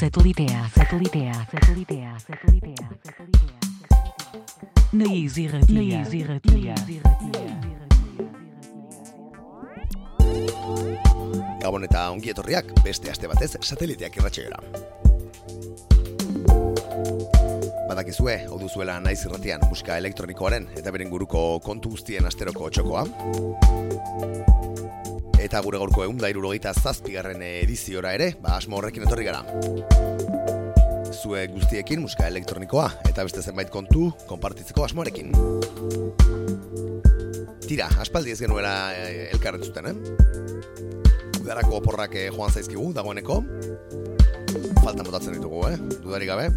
Satelitea, satelitea, satelitea, satelitea, satelitea. Nayiz irratia, nayiz irratia, Gabon eta ongi etorriak beste aste batez sateliteak irratxeera. Badakizue, hau duzuela naiz irratian musika elektronikoaren eta beren guruko kontu guztien asteroko txokoa. Eta gure gaurko egun da irurogeita zazpigarren ediziora ere, ba asmo horrekin etorri gara. Zue guztiekin musika elektronikoa eta beste zenbait kontu konpartitzeko asmoarekin. Tira, aspaldi ez genuela eh, elkarren zuten, eh? Udarako oporrak eh, joan zaizkigu, dagoeneko. Faltan botatzen ditugu, eh? Dudarik gabe.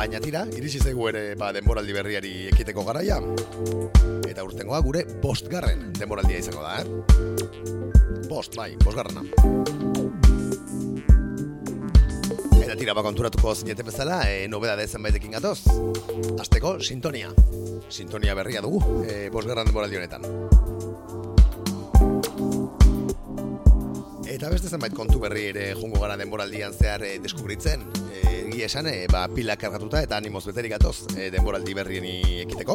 Baina tira, iritsi zaigu ere ba, denboraldi berriari ekiteko garaia. Eta urtengoa gure bostgarren denboraldia izango da, eh? Bost, bai, bostgarrena. Eta tira, ba, konturatuko zinete bezala, e, nobeda dezen baitekin gatoz. Azteko, sintonia. Sintonia berria dugu, e, bostgarren denboraldi honetan. Eta beste zenbait kontu berri ere jungo gara denboraldian zehar e, deskubritzen. E, egia esan, e, ba, pila kargatuta eta animoz beterik gatoz e, denboraldi berrieni ekiteko.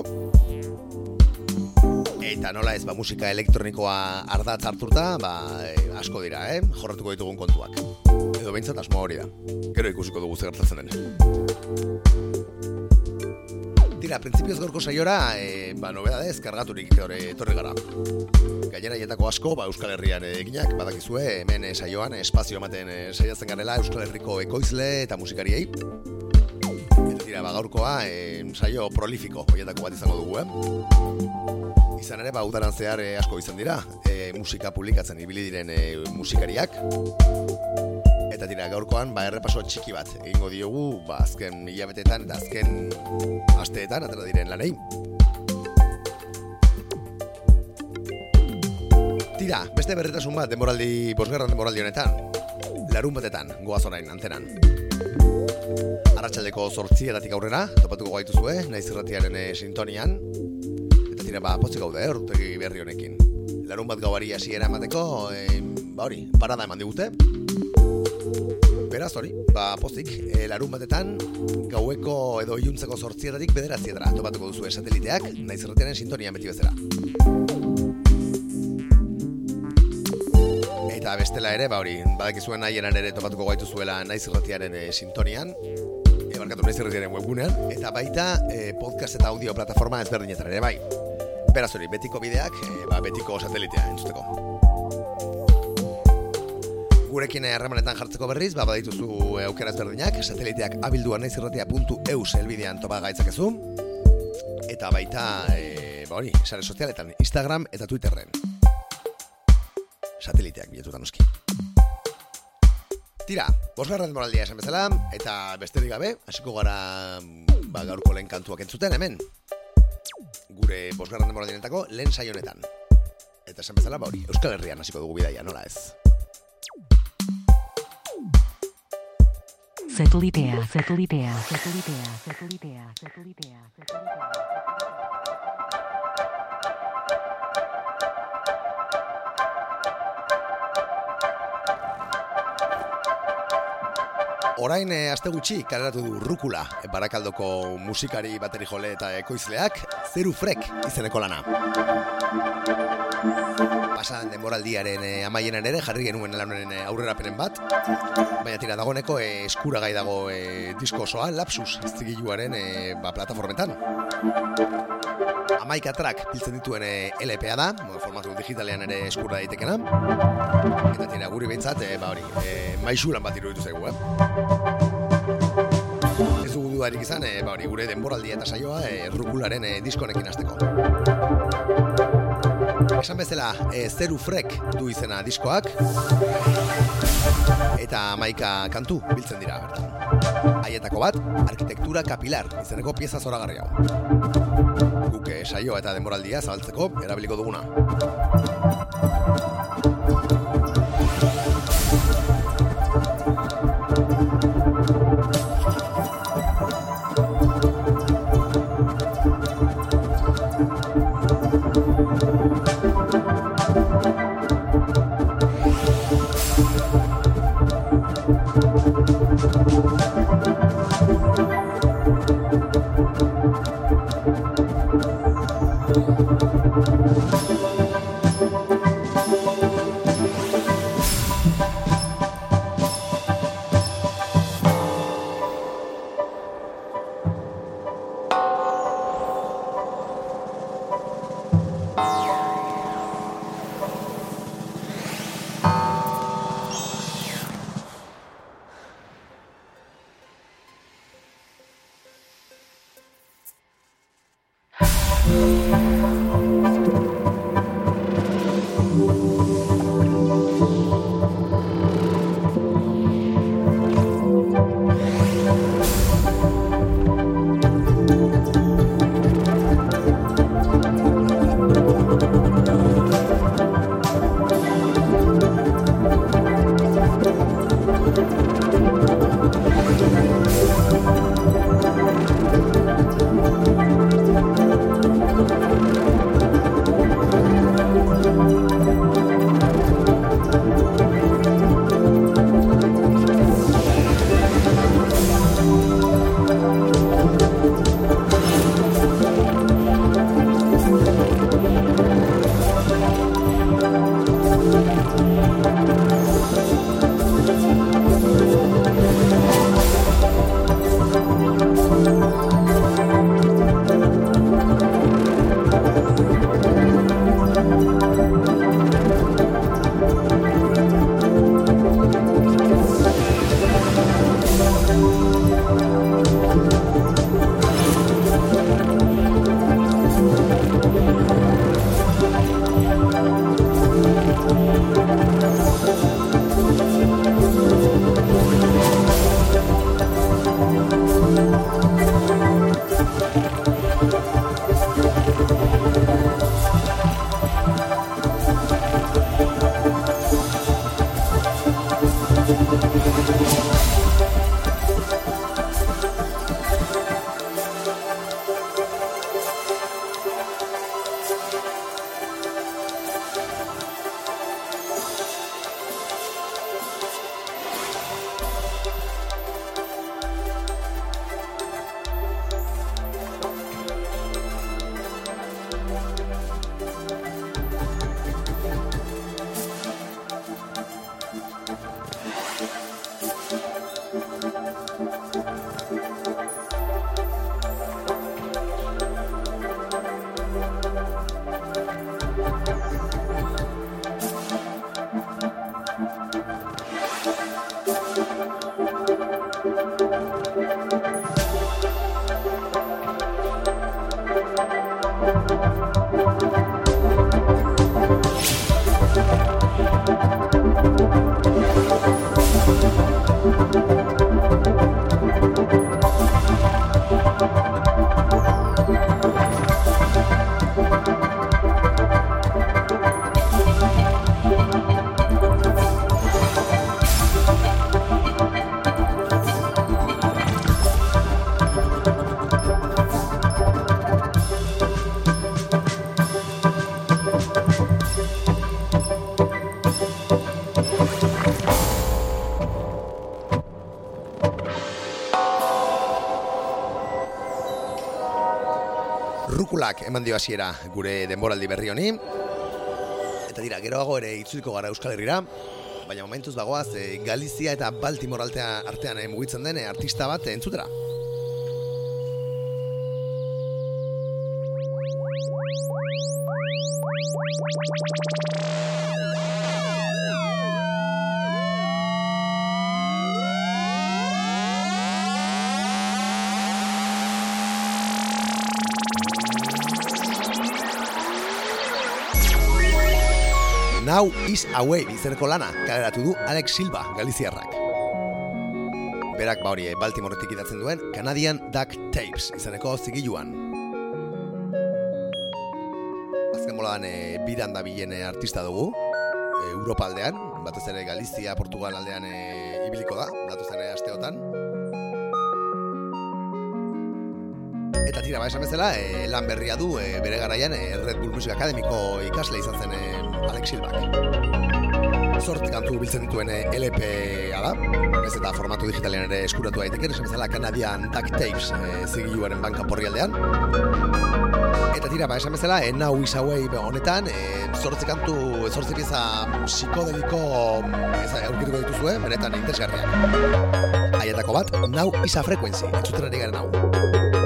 Eta nola ez, ba, musika elektronikoa ardatz harturta, ba, e, asko dira, eh? jorratuko ditugun kontuak. Edo behintzat asmoa hori da. Gero ikusiko dugu zer gertatzen den. Tira, printzipioz gorko saiora, e, ba, nobeda dez, kargaturik etorri, gara. Gainera jetako asko, ba, Euskal Herrian eginak, badakizue, hemen e, saioan, espazio ematen e, saiatzen garela Euskal Herriko ekoizle eta musikariei. Eta tira, ba, gaurkoa, e, saio prolifiko, hoietako bat izango dugu, eh? Izan ere, ba, udaran zehar e, asko izan dira, e, musika publikatzen ibili diren e, musikariak. Eta tira, gaurkoan, ba, errepaso txiki bat egingo diogu, ba, azken hilabetetan eta azken asteetan, atera diren lanei. Tira, beste berretasun bat, denboraldi, bosgarran denboraldi honetan. Larun batetan, goaz orain, antenan. Arratxaldeko zortzietatik aurrera, topatuko gaituzue, naiz irratiaren eh, sintonian. Eta tira, ba, potzik gaude, eh, urtegi berri honekin. Larun bat gauari hasiera emateko, eh, ba hori, parada eman digute. Beraz hori, ba, pozik, e, larun batetan, gaueko edo iluntzeko sortzietatik bederatzietara topatuko duzu sateliteak, naiz erretiaren sintonian beti bezala. Eta bestela ere, ba hori, badakizuen nahienan ere topatuko gaitu zuela naiz erretiaren e, sintonian, e, barkatu naiz erretiaren webgunean, eta baita e, podcast eta audio plataforma ezberdinetan ere, bai. Beraz hori, betiko bideak, e, ba, betiko satelitea entzuteko gurekin harremanetan jartzeko berriz, ba, badituzu aukera ezberdinak, sateliteak abilduan naizirratia.eus elbidean topa gaitzakezu, eta baita, e, ba hori, sare sozialetan, Instagram eta Twitterren. Sateliteak biletutan noski. Tira, bosgarra demoraldia esan bezala, eta besterik gabe, hasiko gara ba, gaurko lehen kantuak entzuten hemen. Gure bosgarra demoraldienetako lehen saionetan. Eta esan bezala, ba hori, Euskal Herrian hasiko dugu bidaia, nola ez? Satelitea, satelitea, satelitea, satelitea, satelitea. Orain e, aste gutxi kaleratu du Rukula, e, Barakaldoko musikari bateri jole eta ekoizleak, Zeru Frek izeneko lana. Pasan denboraldiaren e, amaienan ere jarri genuen lanen e, aurrerapenen bat, baina tira dagoeneko e, eskuragai dago e, disko osoa Lapsus zigiluaren e, ba, plataformetan. Amaika track biltzen dituen e, LPA da, formatu digitalean ere eskura daitekena. Eta tira guri behintzat, e, ba hori, e, maixulan bat iruditu zaigu, eh? Ez dugu dudarik izan, e, ba hori, gure denboraldia eta saioa e, rukularen e, diskonekin hasteko. Esan bezala, e, zeru frek du izena diskoak, eta amaika kantu biltzen dira bertan. Haietako bat, arkitektura kapilar izeneko pieza zoragarri hau. Guk e, saioa eta denboraldia zabaltzeko erabiliko duguna. eman dio hasiera gure denboraldi berri honi. Eta dira, geroago ere itzuliko gara Euskal Herrira, baina momentuz dagoaz e, Galizia eta Baltimore artean e, mugitzen den e, artista bat entzutera. Is away izeneko lana kaleratu du Alex Silva, Galiziarrak. Berak ba hori, Baltimoretik idatzen duen Canadian Duck Tapes izeneko zigiluan. Azken boladan e, bidan da bilen e, artista dugu, e, Europa aldean, batez ere Galizia, Portugal aldean e, ibiliko da, datu Eta tira, ba, esan bezala, e, lan berria du e, bere garaian e, Red Bull Music Akademiko ikasle izan zen Alex Silvak. Zort kantu biltzen dituen LP-a da, ez eta formatu digitalean ere eskuratu daiteke, esan bezala Canadian Duck Tapes e, zigiluaren banka porri aldean. Eta tira, ba, esan bezala, e, Now Is Away honetan, e, zortzi kantu, zortzi pieza psikodeliko aurkituko dituzue, benetan interesgarriak. Aietako bat, Now Is a Frequency, entzuten ari garen hau.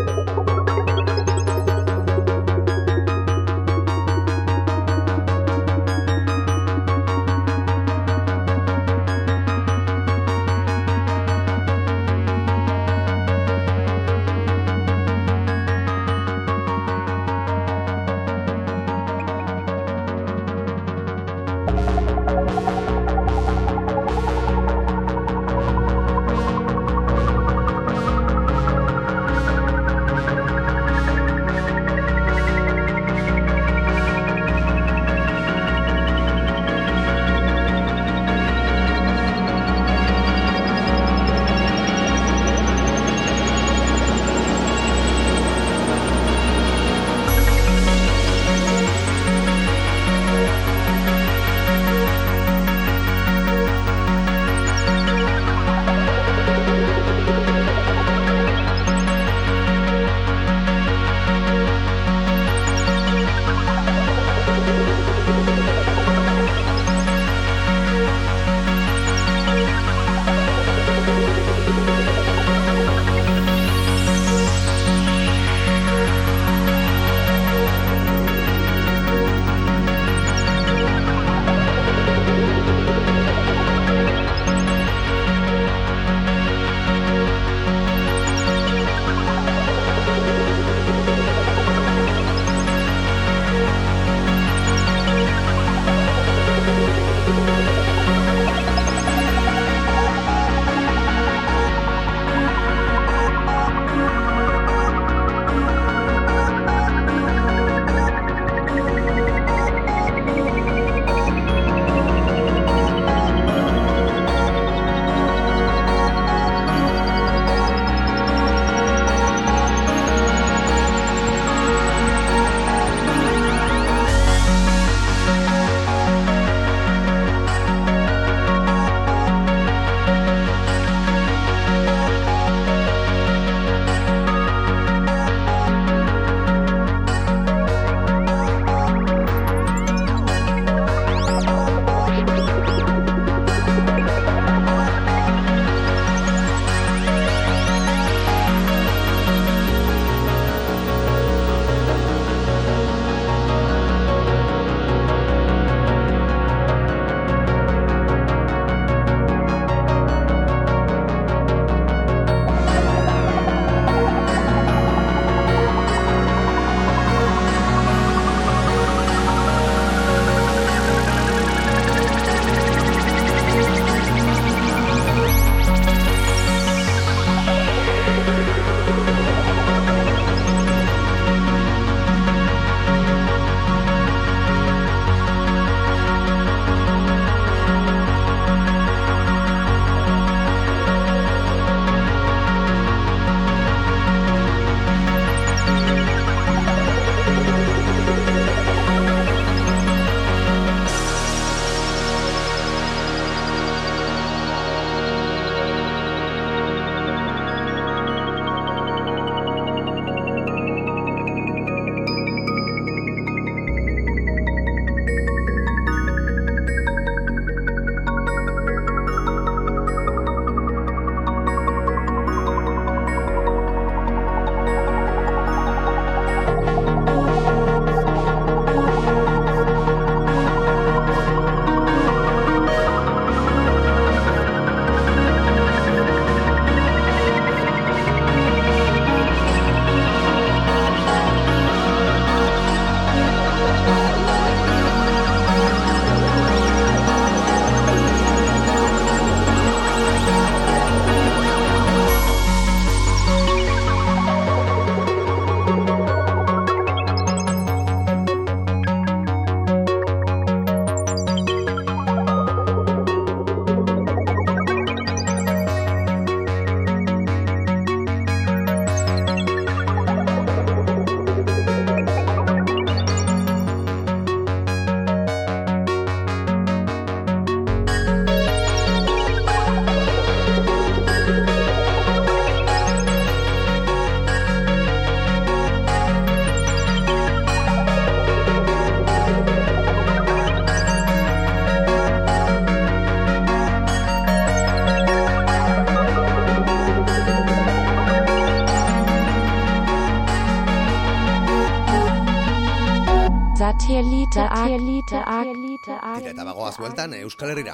Tira eta bagoaz bueltan eh, Euskal Herrira.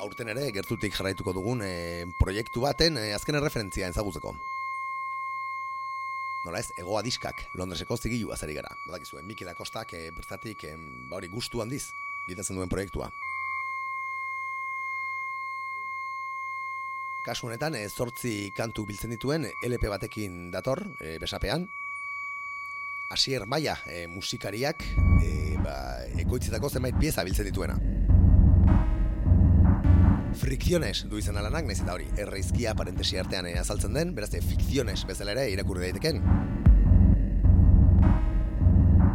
Aurten ere gertutik jarraituko dugun eh, proiektu baten eh, azken erreferentzia ezagutzeko. Nola ez, egoa diskak, Londreseko zigilu azari gara. Badakizue, Mikel Akostak eh, bertatik eh, ba hori gustu handiz, gidatzen duen proiektua. Kasu honetan, eh, zortzi kantu biltzen dituen LP batekin dator, eh, besapean. Asier Maia eh, musikariak eh, ba, ekoitzetako zenbait pieza biltzen dituena. Frikziones du izan alanak, naiz eta hori, erreizkia parentesi artean eh, azaltzen den, beraz, fikziones bezala ere irakurri daiteken.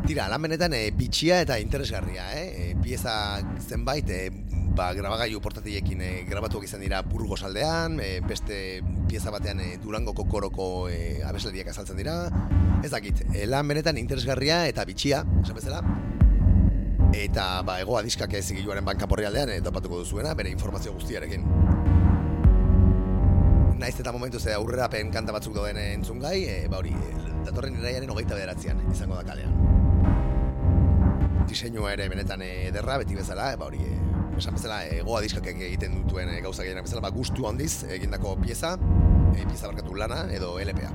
Tira, lan benetan e, bitxia eta interesgarria, eh? E, pieza zenbait, e, ba, grabagailu portatilekin e, grabatuak izan dira Burgos aldean, e, beste pieza batean e, Durangoko koroko e, abeslariak azaltzen dira. Ez dakit, e, lan benetan interesgarria eta bitxia, esan bezala. Eta, ba, egoa diskak ez zigiluaren bankaporri aldean, e, topatuko duzuena, bere informazio guztiarekin. Naiz eta momentu ze aurrerapen kanta batzuk dauden entzungai, e, ba hori, datorren iraiaren hogeita bederatzean izango da kalean diseinua ere benetan ederra, beti bezala, ba hori, esan bezala, egoa diskak egiten dutuen gauza gehienak bezala, ba gustu handiz egindako pieza, e, pieza barkatu lana edo LPA.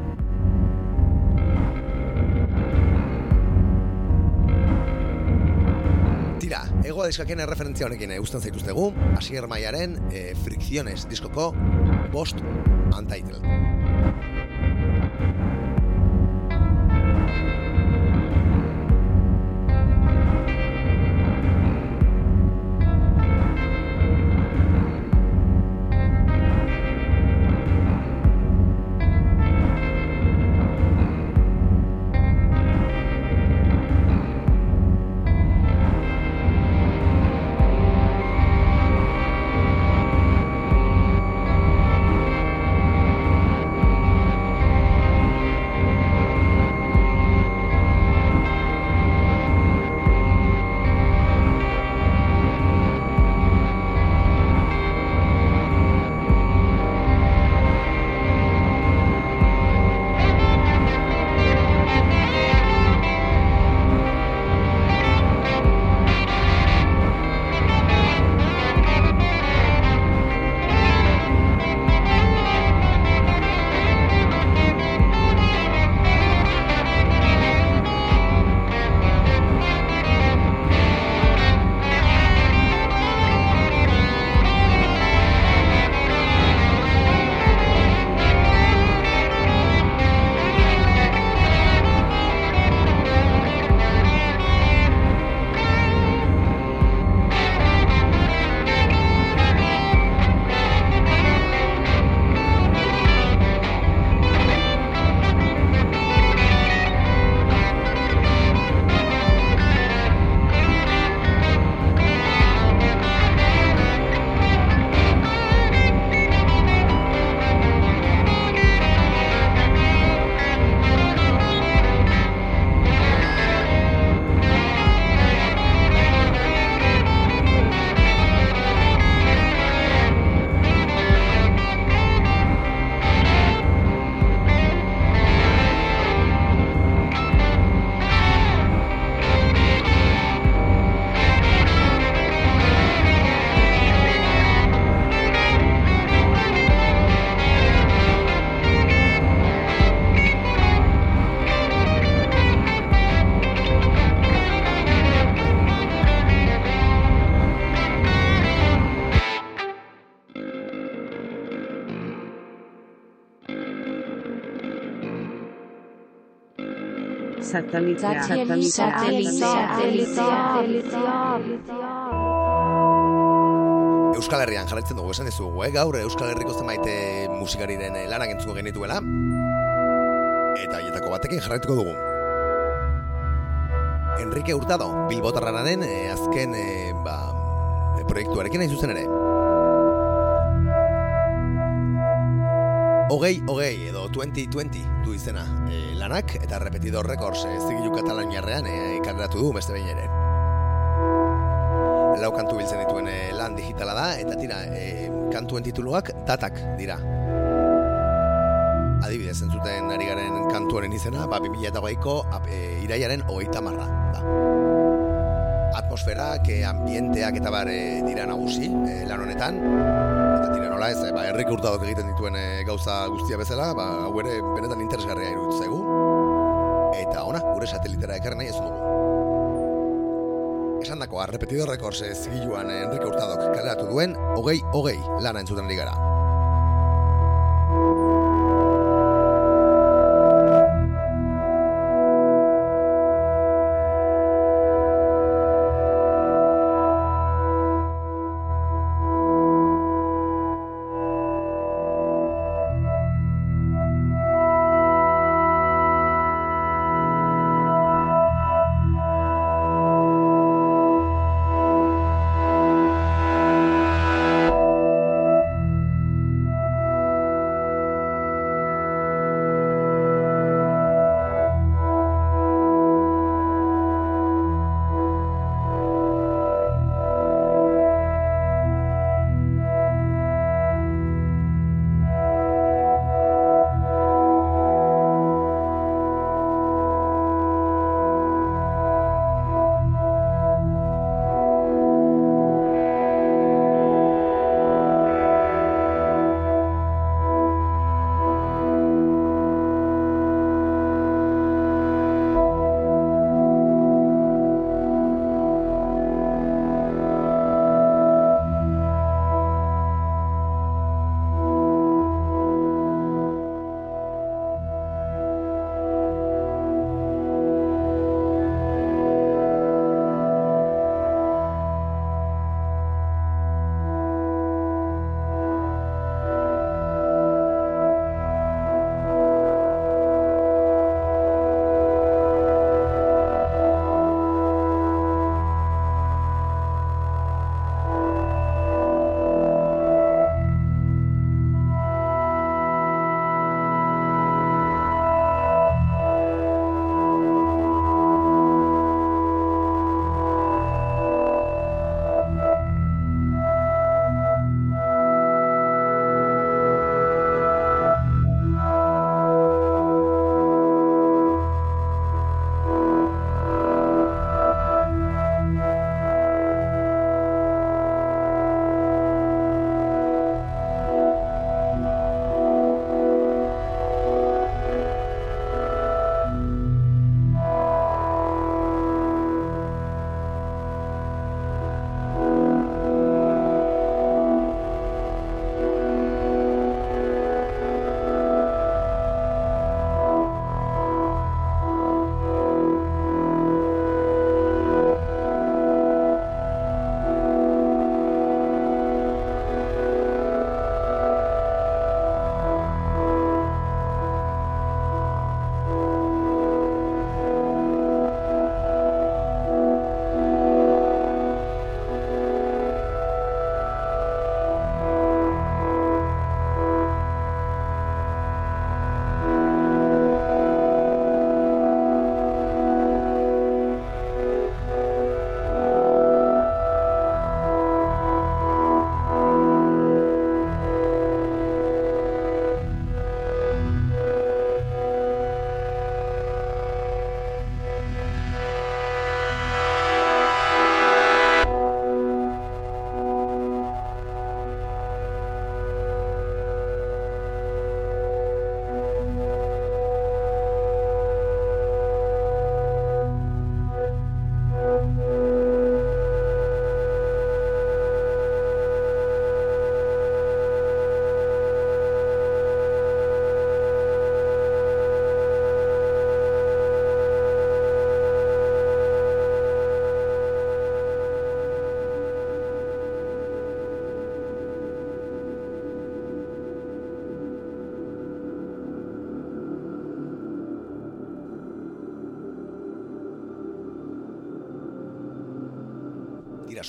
Tira, egoa diskaken erreferentzia honekin usten zaituztegu, Asier Maiaren e, Fricciones diskoko Bost Untitled. Euskal Herrian jarraitzen dugu esan dizugu, eh? gaur Euskal Herriko zenbait eh, musikariren eh, lanak entzuko genituela eta haietako batekin jarraituko dugu. Enrique Hurtado, Bilbotarraren eh, azken eh, ba, proiektuarekin hain zuzen ere. Ogei, ogei, edo 2020 du izena e, lanak, eta repetidor records e, zigilu katalaniarrean e, ikarratu du beste behin ere. Lau kantu biltzen dituen e, lan digitala da, eta tira, e, kantuen tituluak datak dira. Adibidez, entzuten ari garen kantuaren izena, ba, 2008ko e, iraiaren hogeita marra da. Atmosferak, e, ambienteak eta bar dira nagusi e, lan honetan. Eta tira nola ez, e, ba, herrik urtadok egiten dituen e, gauza guztia bezala, ba, hau ere benetan interesgarria iruditzen. Eta ona, gure satelitera ekarren nahi ez dugu. Esan dakoa, repetido records zigiluan Enrique Hurtadok kaleratu duen, hogei, hogei lana entzuten gara.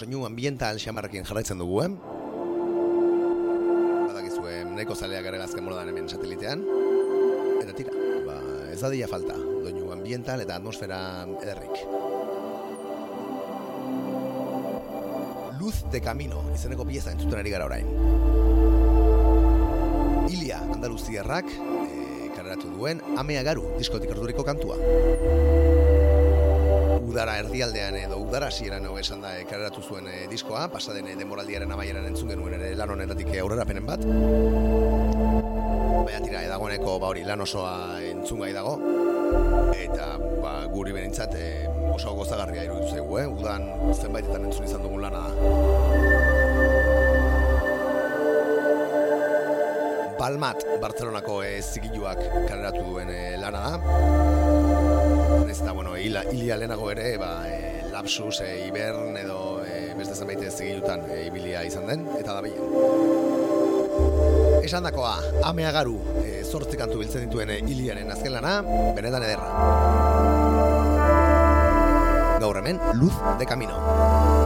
Soinu ambiental xamarrekin jarraitzen dugu, eh? Badakizue, nahiko zaleak gara azken modan hemen satelitean. Eta tira, ba, ez da dia falta, doinu ambiental eta atmosfera ederrik. Luz de Camino, izeneko pieza entzuten ari gara orain. Ilia, Andaluziarrak, e, kaleratu duen Amea Garu diskotik arduriko kantua. Udara erdialdean edo udara hasieran hau esan da eh, kaleratu zuen eh, diskoa, pasaden eh, demoraldiaren amaieran entzun genuen ere lan honetatik aurrera penen bat. Baina tira, edagoeneko ba hori lan osoa entzun gai dago, eta ba, guri benintzat eh, oso gozagarria iruditu zaigu, eh? udan zenbaitetan entzun izan dugun lana da. Balmat, Bartzelonako e, zigiluak kaleratu duen eh, lana da. Ez bueno, hila, hilia lehenago ere, ba, e, lapsus, e, ibern edo e, beste zenbait zigilutan e, ibilia izan den, eta da bilen. Esan dakoa, amea garu, e, zortzi kantu biltzen dituen e, hiliaren azken lana, benetan ederra. Gaur hemen, luz de camino.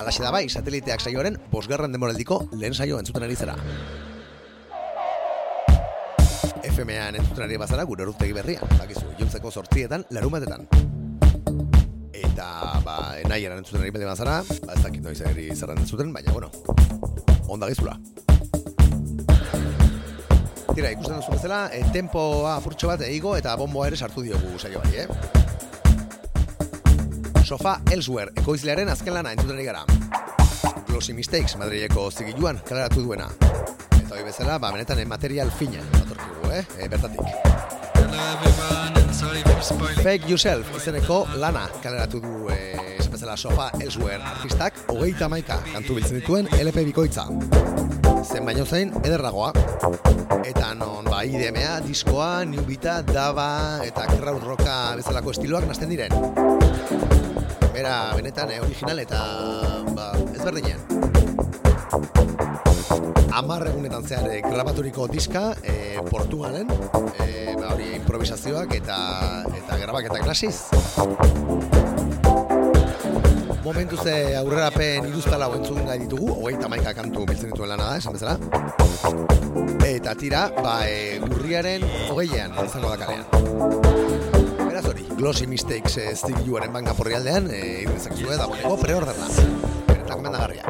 Alaxe da bai, sateliteak saioaren bosgarren demoraldiko lehen saio entzuten ari zara. FM-an entzuten ari bazara gure urtegi berria, bakizu, jontzeko sortzietan, larumatetan. Eta, ba, nahi eran entzuten ari bade bazara, ba, ez dakit noiz eri zerran entzuten, baina, bueno, onda gizula. Tira, ikusten duzu bezala, e, tempoa apurtxo bat eigo eta bomboa ere sartu diogu saioari, eh? Sofa Elsewhere, ekoizlearen azken lana entzuten gara. Glossy Mistakes, Madrileko zigiluan, kaleratu duena. Eta hori bezala, ba, benetan eh, material fina, datorkigu, eh? E, bertatik. Fake Yourself, izeneko lana kaleratu du, eh, esan bezala, Sofa Elsewhere artistak, hogeita maika kantu biltzen dituen LP bikoitza. Zen baino zein, ederragoa. Eta non, ba, IDMA, diskoa, New Bita, Daba, eta crowd rocka bezalako estiloak nazten diren. Bera, benetan, eh, original eta, ba, ezberdinean. Amar egunetan zehar eh, grabaturiko diska, eh, Portugalen, eh, ba, hori improvisazioak eta eta grabaketak nasiz. momentu ze aurrerapen iruztala entzun nahi ditugu, hogeita maika kantu biltzen dituen lana da, esan bezala. Eta tira, ba, e, urriaren hogeian izango dakarean. Beraz hori, Glossy Mistakes e, zigiluaren banka porri aldean, e, irrizak zuen, da boneko preorderna. Beretak mendagarria.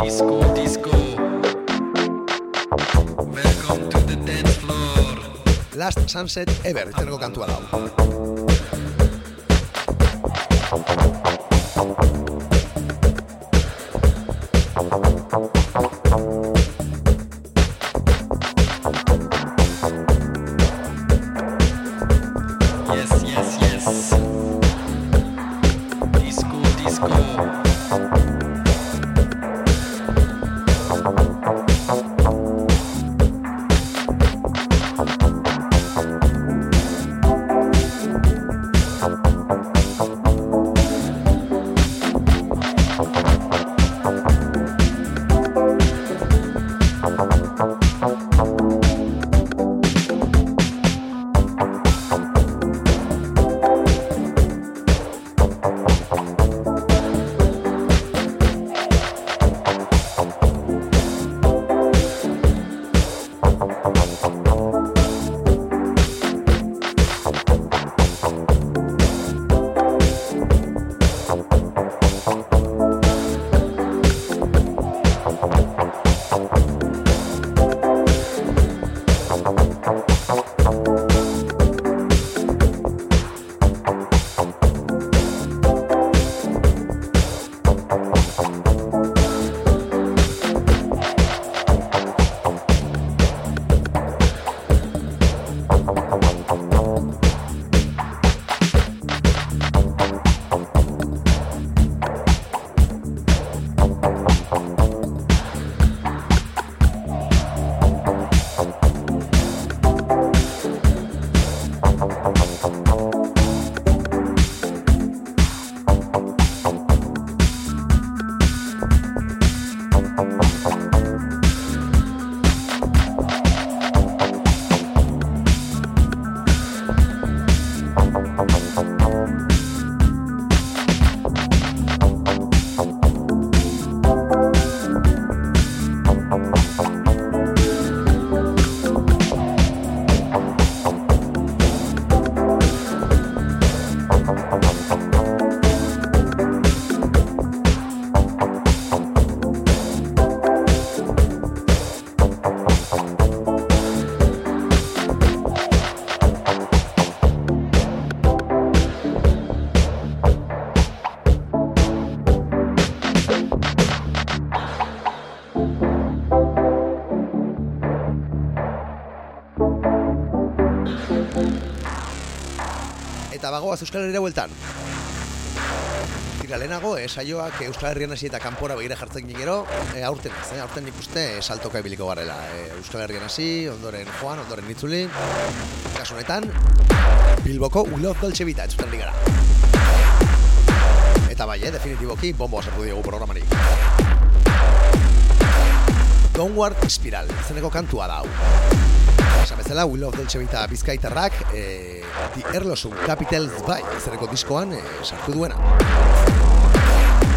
Disco, disco. Welcome to the dance floor. Last Sunset Ever, izeneko kantua dau. Bagoaz Euskal Herriera bueltan. Tira lehenago, eh, saioak Euskal Herrian hasi eta kanpora begira jartzen gero, eh, aurten ez, eh, aurten nik uste eh, saltoka ibiliko garela. Eh, Euskal Herrian hasi, ondoren Juan, ondoren Itzuli, kasu honetan, Bilboko Love Dolce Vita, entzuten gara. Eta bai, eh, definitiboki, bombo asartu diogu programari. Downward Spiral, izeneko kantua da hau. Esan bezala, We Love Dolce Vita bizkaitarrak, eh, The Erlosum Capitals Bai, izeneko diskoan eh, sartu duena.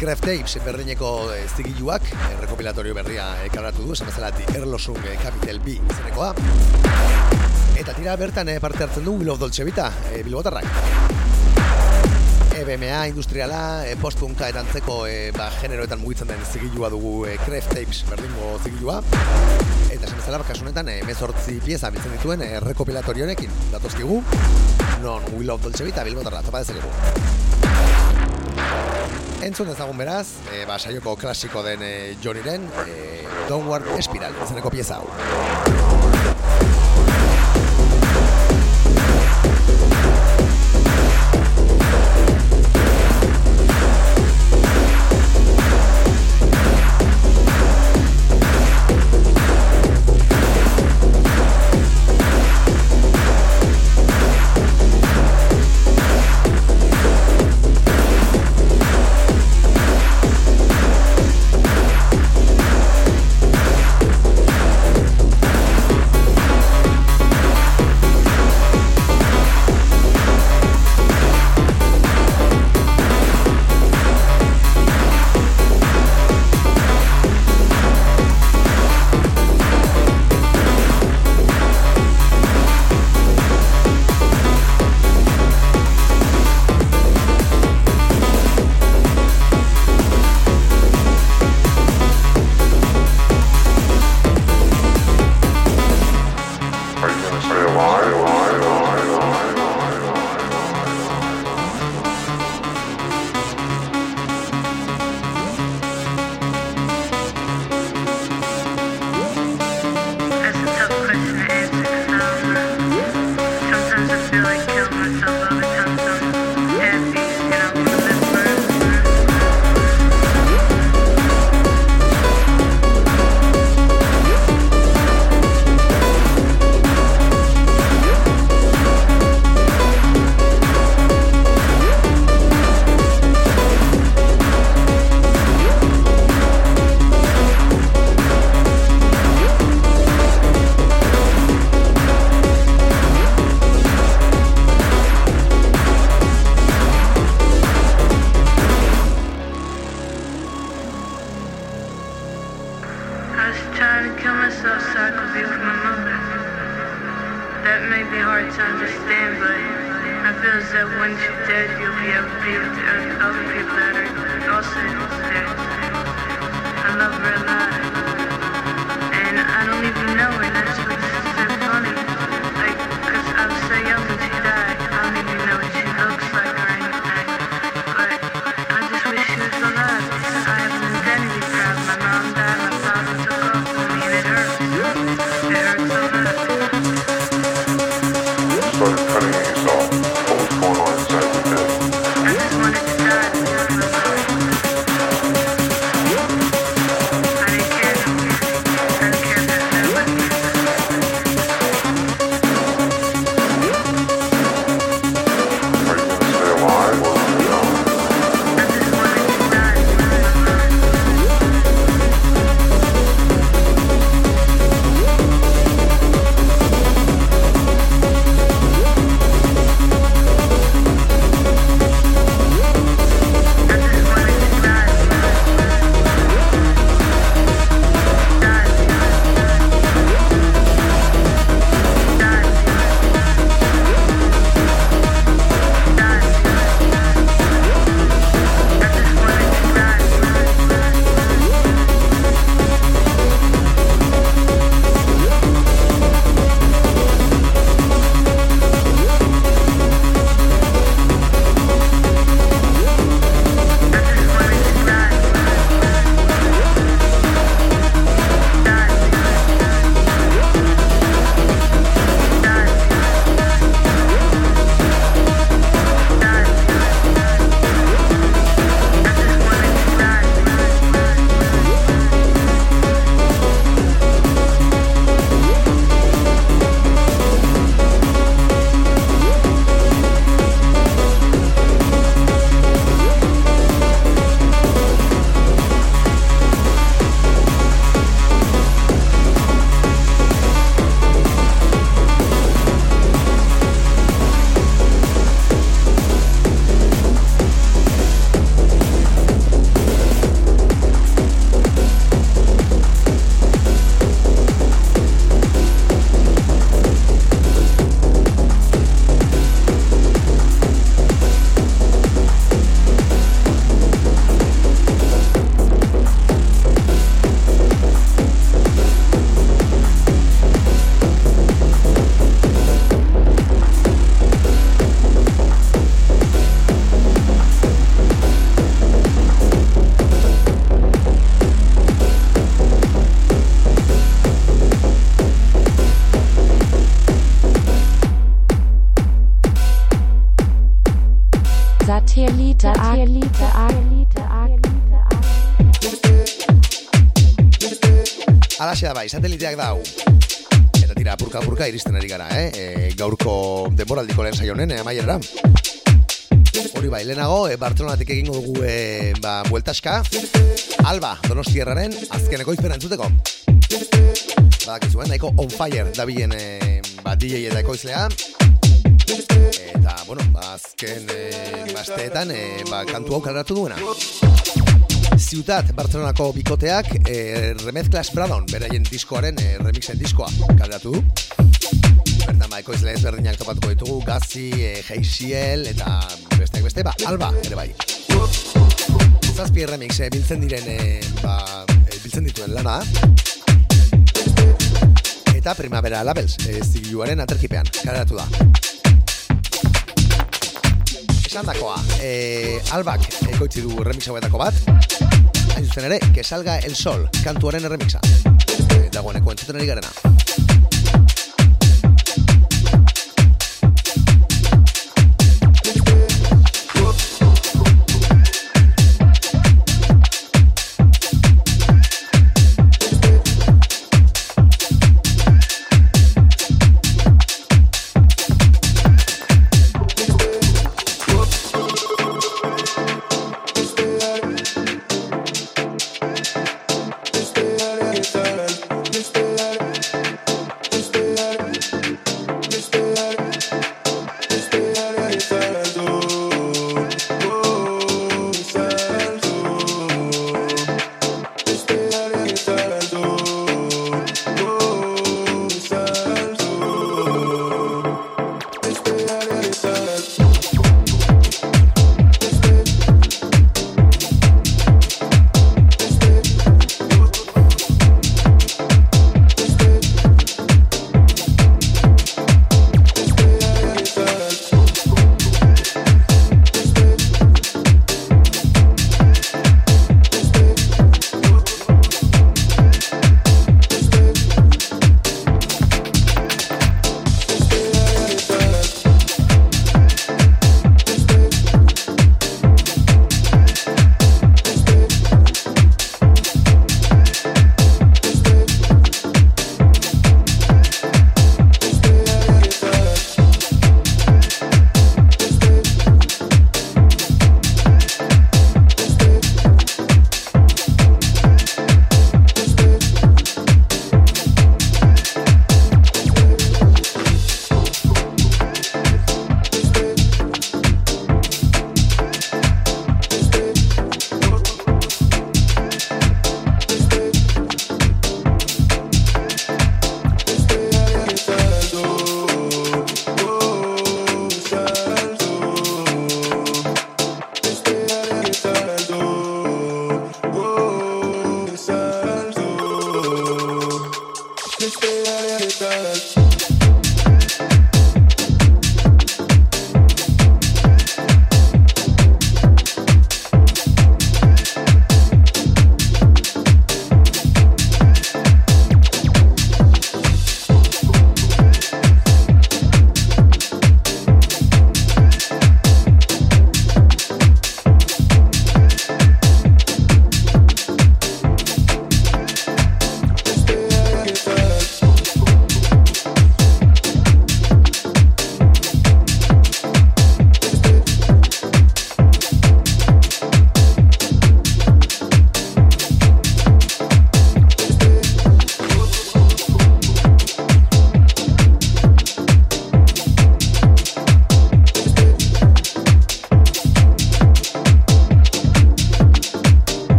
Graf Tapes berdineko eh, zigiluak, eh, rekopilatorio berria ekaratu du, esan bezala The Erlosum eh, Capital B izenekoa. Eta tira bertan eh, parte hartzen du We Love Dolce Vita, eh, bilbotarrak. EBMA industriala, e, postpunka eta antzeko e, ba, generoetan mugitzen den zigilua dugu e, Craft Tapes berdingo zigilua. Eta esan bezala, kasunetan, e, mezortzi pieza biltzen dituen e, rekopilatorio honekin datozkigu. Non We Love Dolce Vita bilbotarra, topa dezakegu. Entzun ezagun beraz, e, ba, saioko klasiko den e, Johnnyren e, Downward Spiral, izeneko pieza hau. Da bai, sateliteak dau. Eta tira, purka iristen ari gara, eh? E, gaurko denboraldiko lehen saionen, eh, amaierara. Hori bai, lehenago, e, Bartzelonatik egingo dugu e, ba, bueltaska. Alba, donostierraren, azkeneko izpera entzuteko. Badakizuen, nahiko on fire dabilen e, ba, DJ eta ekoizlea. Eta, bueno, azken e, basteetan, e, ba, kantu hau kaleratu duena. Ciutat Barcelonako bikoteak e, Remezclas Bradon, beraien diskoaren e, remixen diskoa kaleratu du. Bertan ba, ekoizle ezberdinak topatuko ditugu, Gazi, e, Heixiel, eta besteak beste, ba, Alba, ere bai. Zazpi remix e, biltzen diren, e, ba, e, biltzen dituen lana. Eta Primavera Labels, e, zigiluaren aterkipean, kaleratu da. Esan dakoa, e, albak ekoitzi du remix hauetako bat, hain zuzen ere, que salga el sol, kantuaren remixa. E, dagoeneko entzuten ari garena.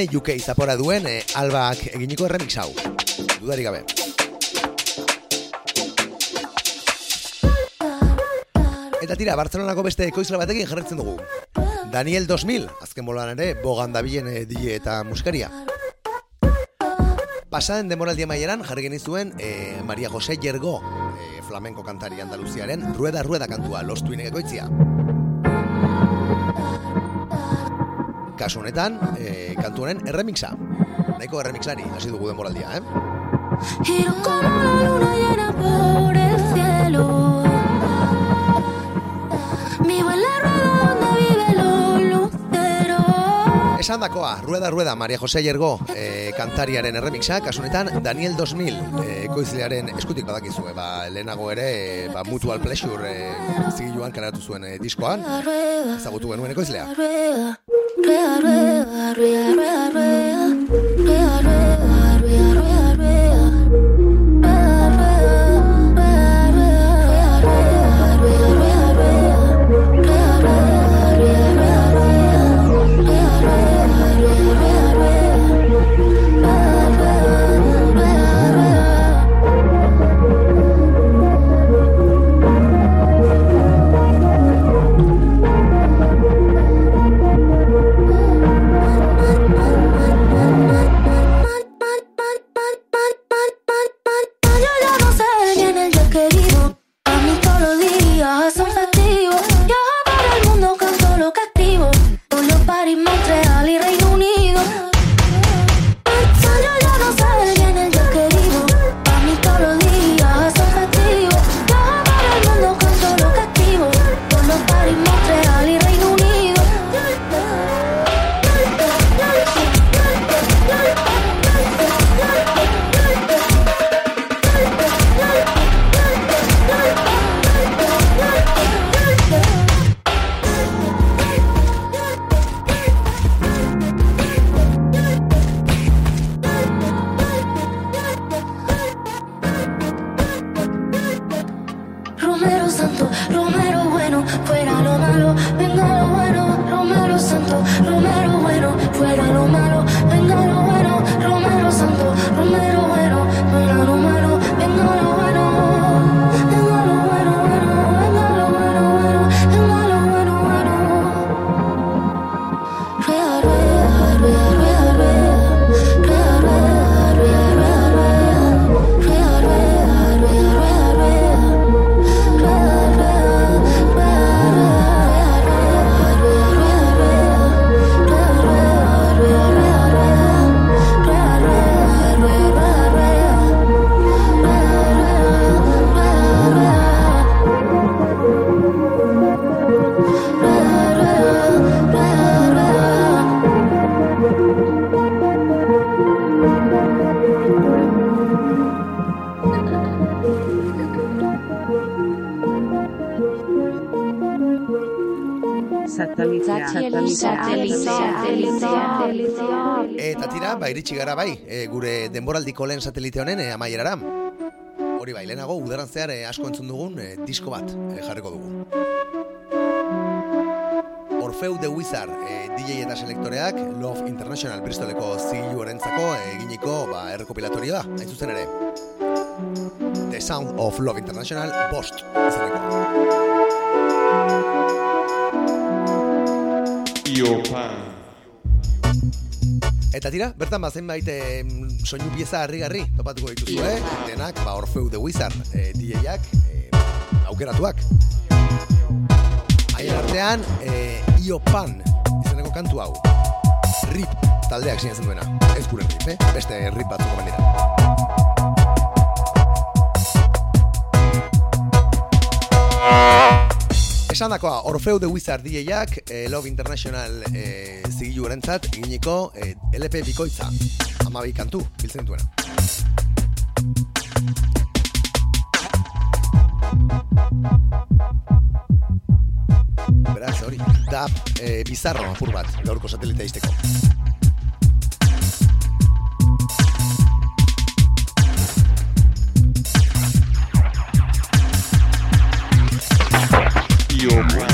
Eh, UK zapora duen eh, albak eginiko remix hau. Dudarik gabe. Eta tira, Bartzelonako beste ekoizle batekin jarretzen dugu. Daniel 2000, azken bolan ere, bogan dabilen eh, DJ eta musikaria. Pasaden demoraldi amaieran jarri genizuen eh, Maria José Jergo, eh, flamenko kantari Andaluziaren Rueda Rueda kantua, lostuinek ekoitzia. Kasu honetan, eh, kantu honen erremixa. Nahiko erremixari, hasi dugu denboraldia, eh? Giro como la luna llena por el cielo. Vivo en la rueda donde viven los luceros. Esan dakoa, Rueda Rueda, Maria José Jergo, eh, kantariaren erremixa, kasu honetan Daniel 2000, eh, ekoizlearen eskutik badakizue, ba, lehenago ere, ba, Mutual Pleasure eh, zigiluan kaleratu zuen eh, diskoan, ezagutu genuen ekoizlea. real, real, real, real, real, real. Eta tira, ba, iritsi gara bai, e, gure denboraldiko lehen satelite honen e, amaierara. Hori bai, lehenago, udaran zehar e, asko entzun dugun e, disko bat e, jarriko dugu. Orfeu The Wizard, e, DJ eta selektoreak Love International Bristoleko zigilu horentzako e, eginiko ba, errekopilatorioa, hain zuzen ere. The Sound of Love International, bost, izeneko. Eta tira, bertan bazen baite soinu pieza harri-garri topatuko dituzu, eh? Denak, ba, Orfeu The Wizard, eh, DJ-ak, eh, aukeratuak. Haien artean, eh, Io Pan, izeneko kantu hau. Rip, taldeak sinatzen duena. Ez gure rip, eh? Beste rip batzuk omen dira. Esan dakoa, Orfeu The Wizard DJ-ak eh, Love International eh, zigilu erentzat eginiko eh, LP bikoitza. Amabi kantu, biltzen duena. Beraz, hori, da eh, bizarro apur bat, gaurko satelita izteko. Radio.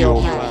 No.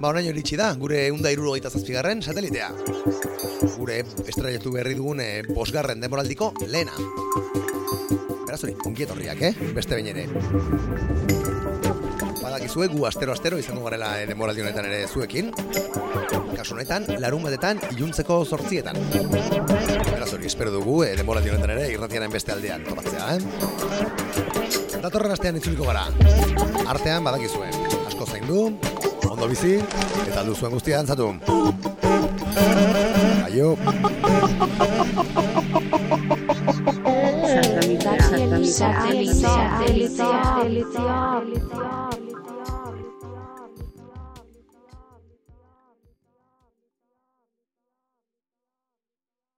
Ba onaino iritsi da, gure eunda irurogeita zazpigarren satelitea. Gure estraiatu berri dugun e, bosgarren demoraldiko lehena. Beraz hori, ongietorriak, eh? Beste behin ere. Badakizue gu astero-astero izango garela e, demoraldi honetan ere zuekin. Kasu honetan, larun batetan, iluntzeko zortzietan. Beraz hori, espero dugu e, demoraldi honetan ere irratiaren beste aldean topatzea, eh? Datorren astean itzuliko gara. Artean badakizue, asko zaindu, ondo bizi, eta aldu zuen guztia dantzatu. Aio. Satelitea. Satelitea. Satelitea.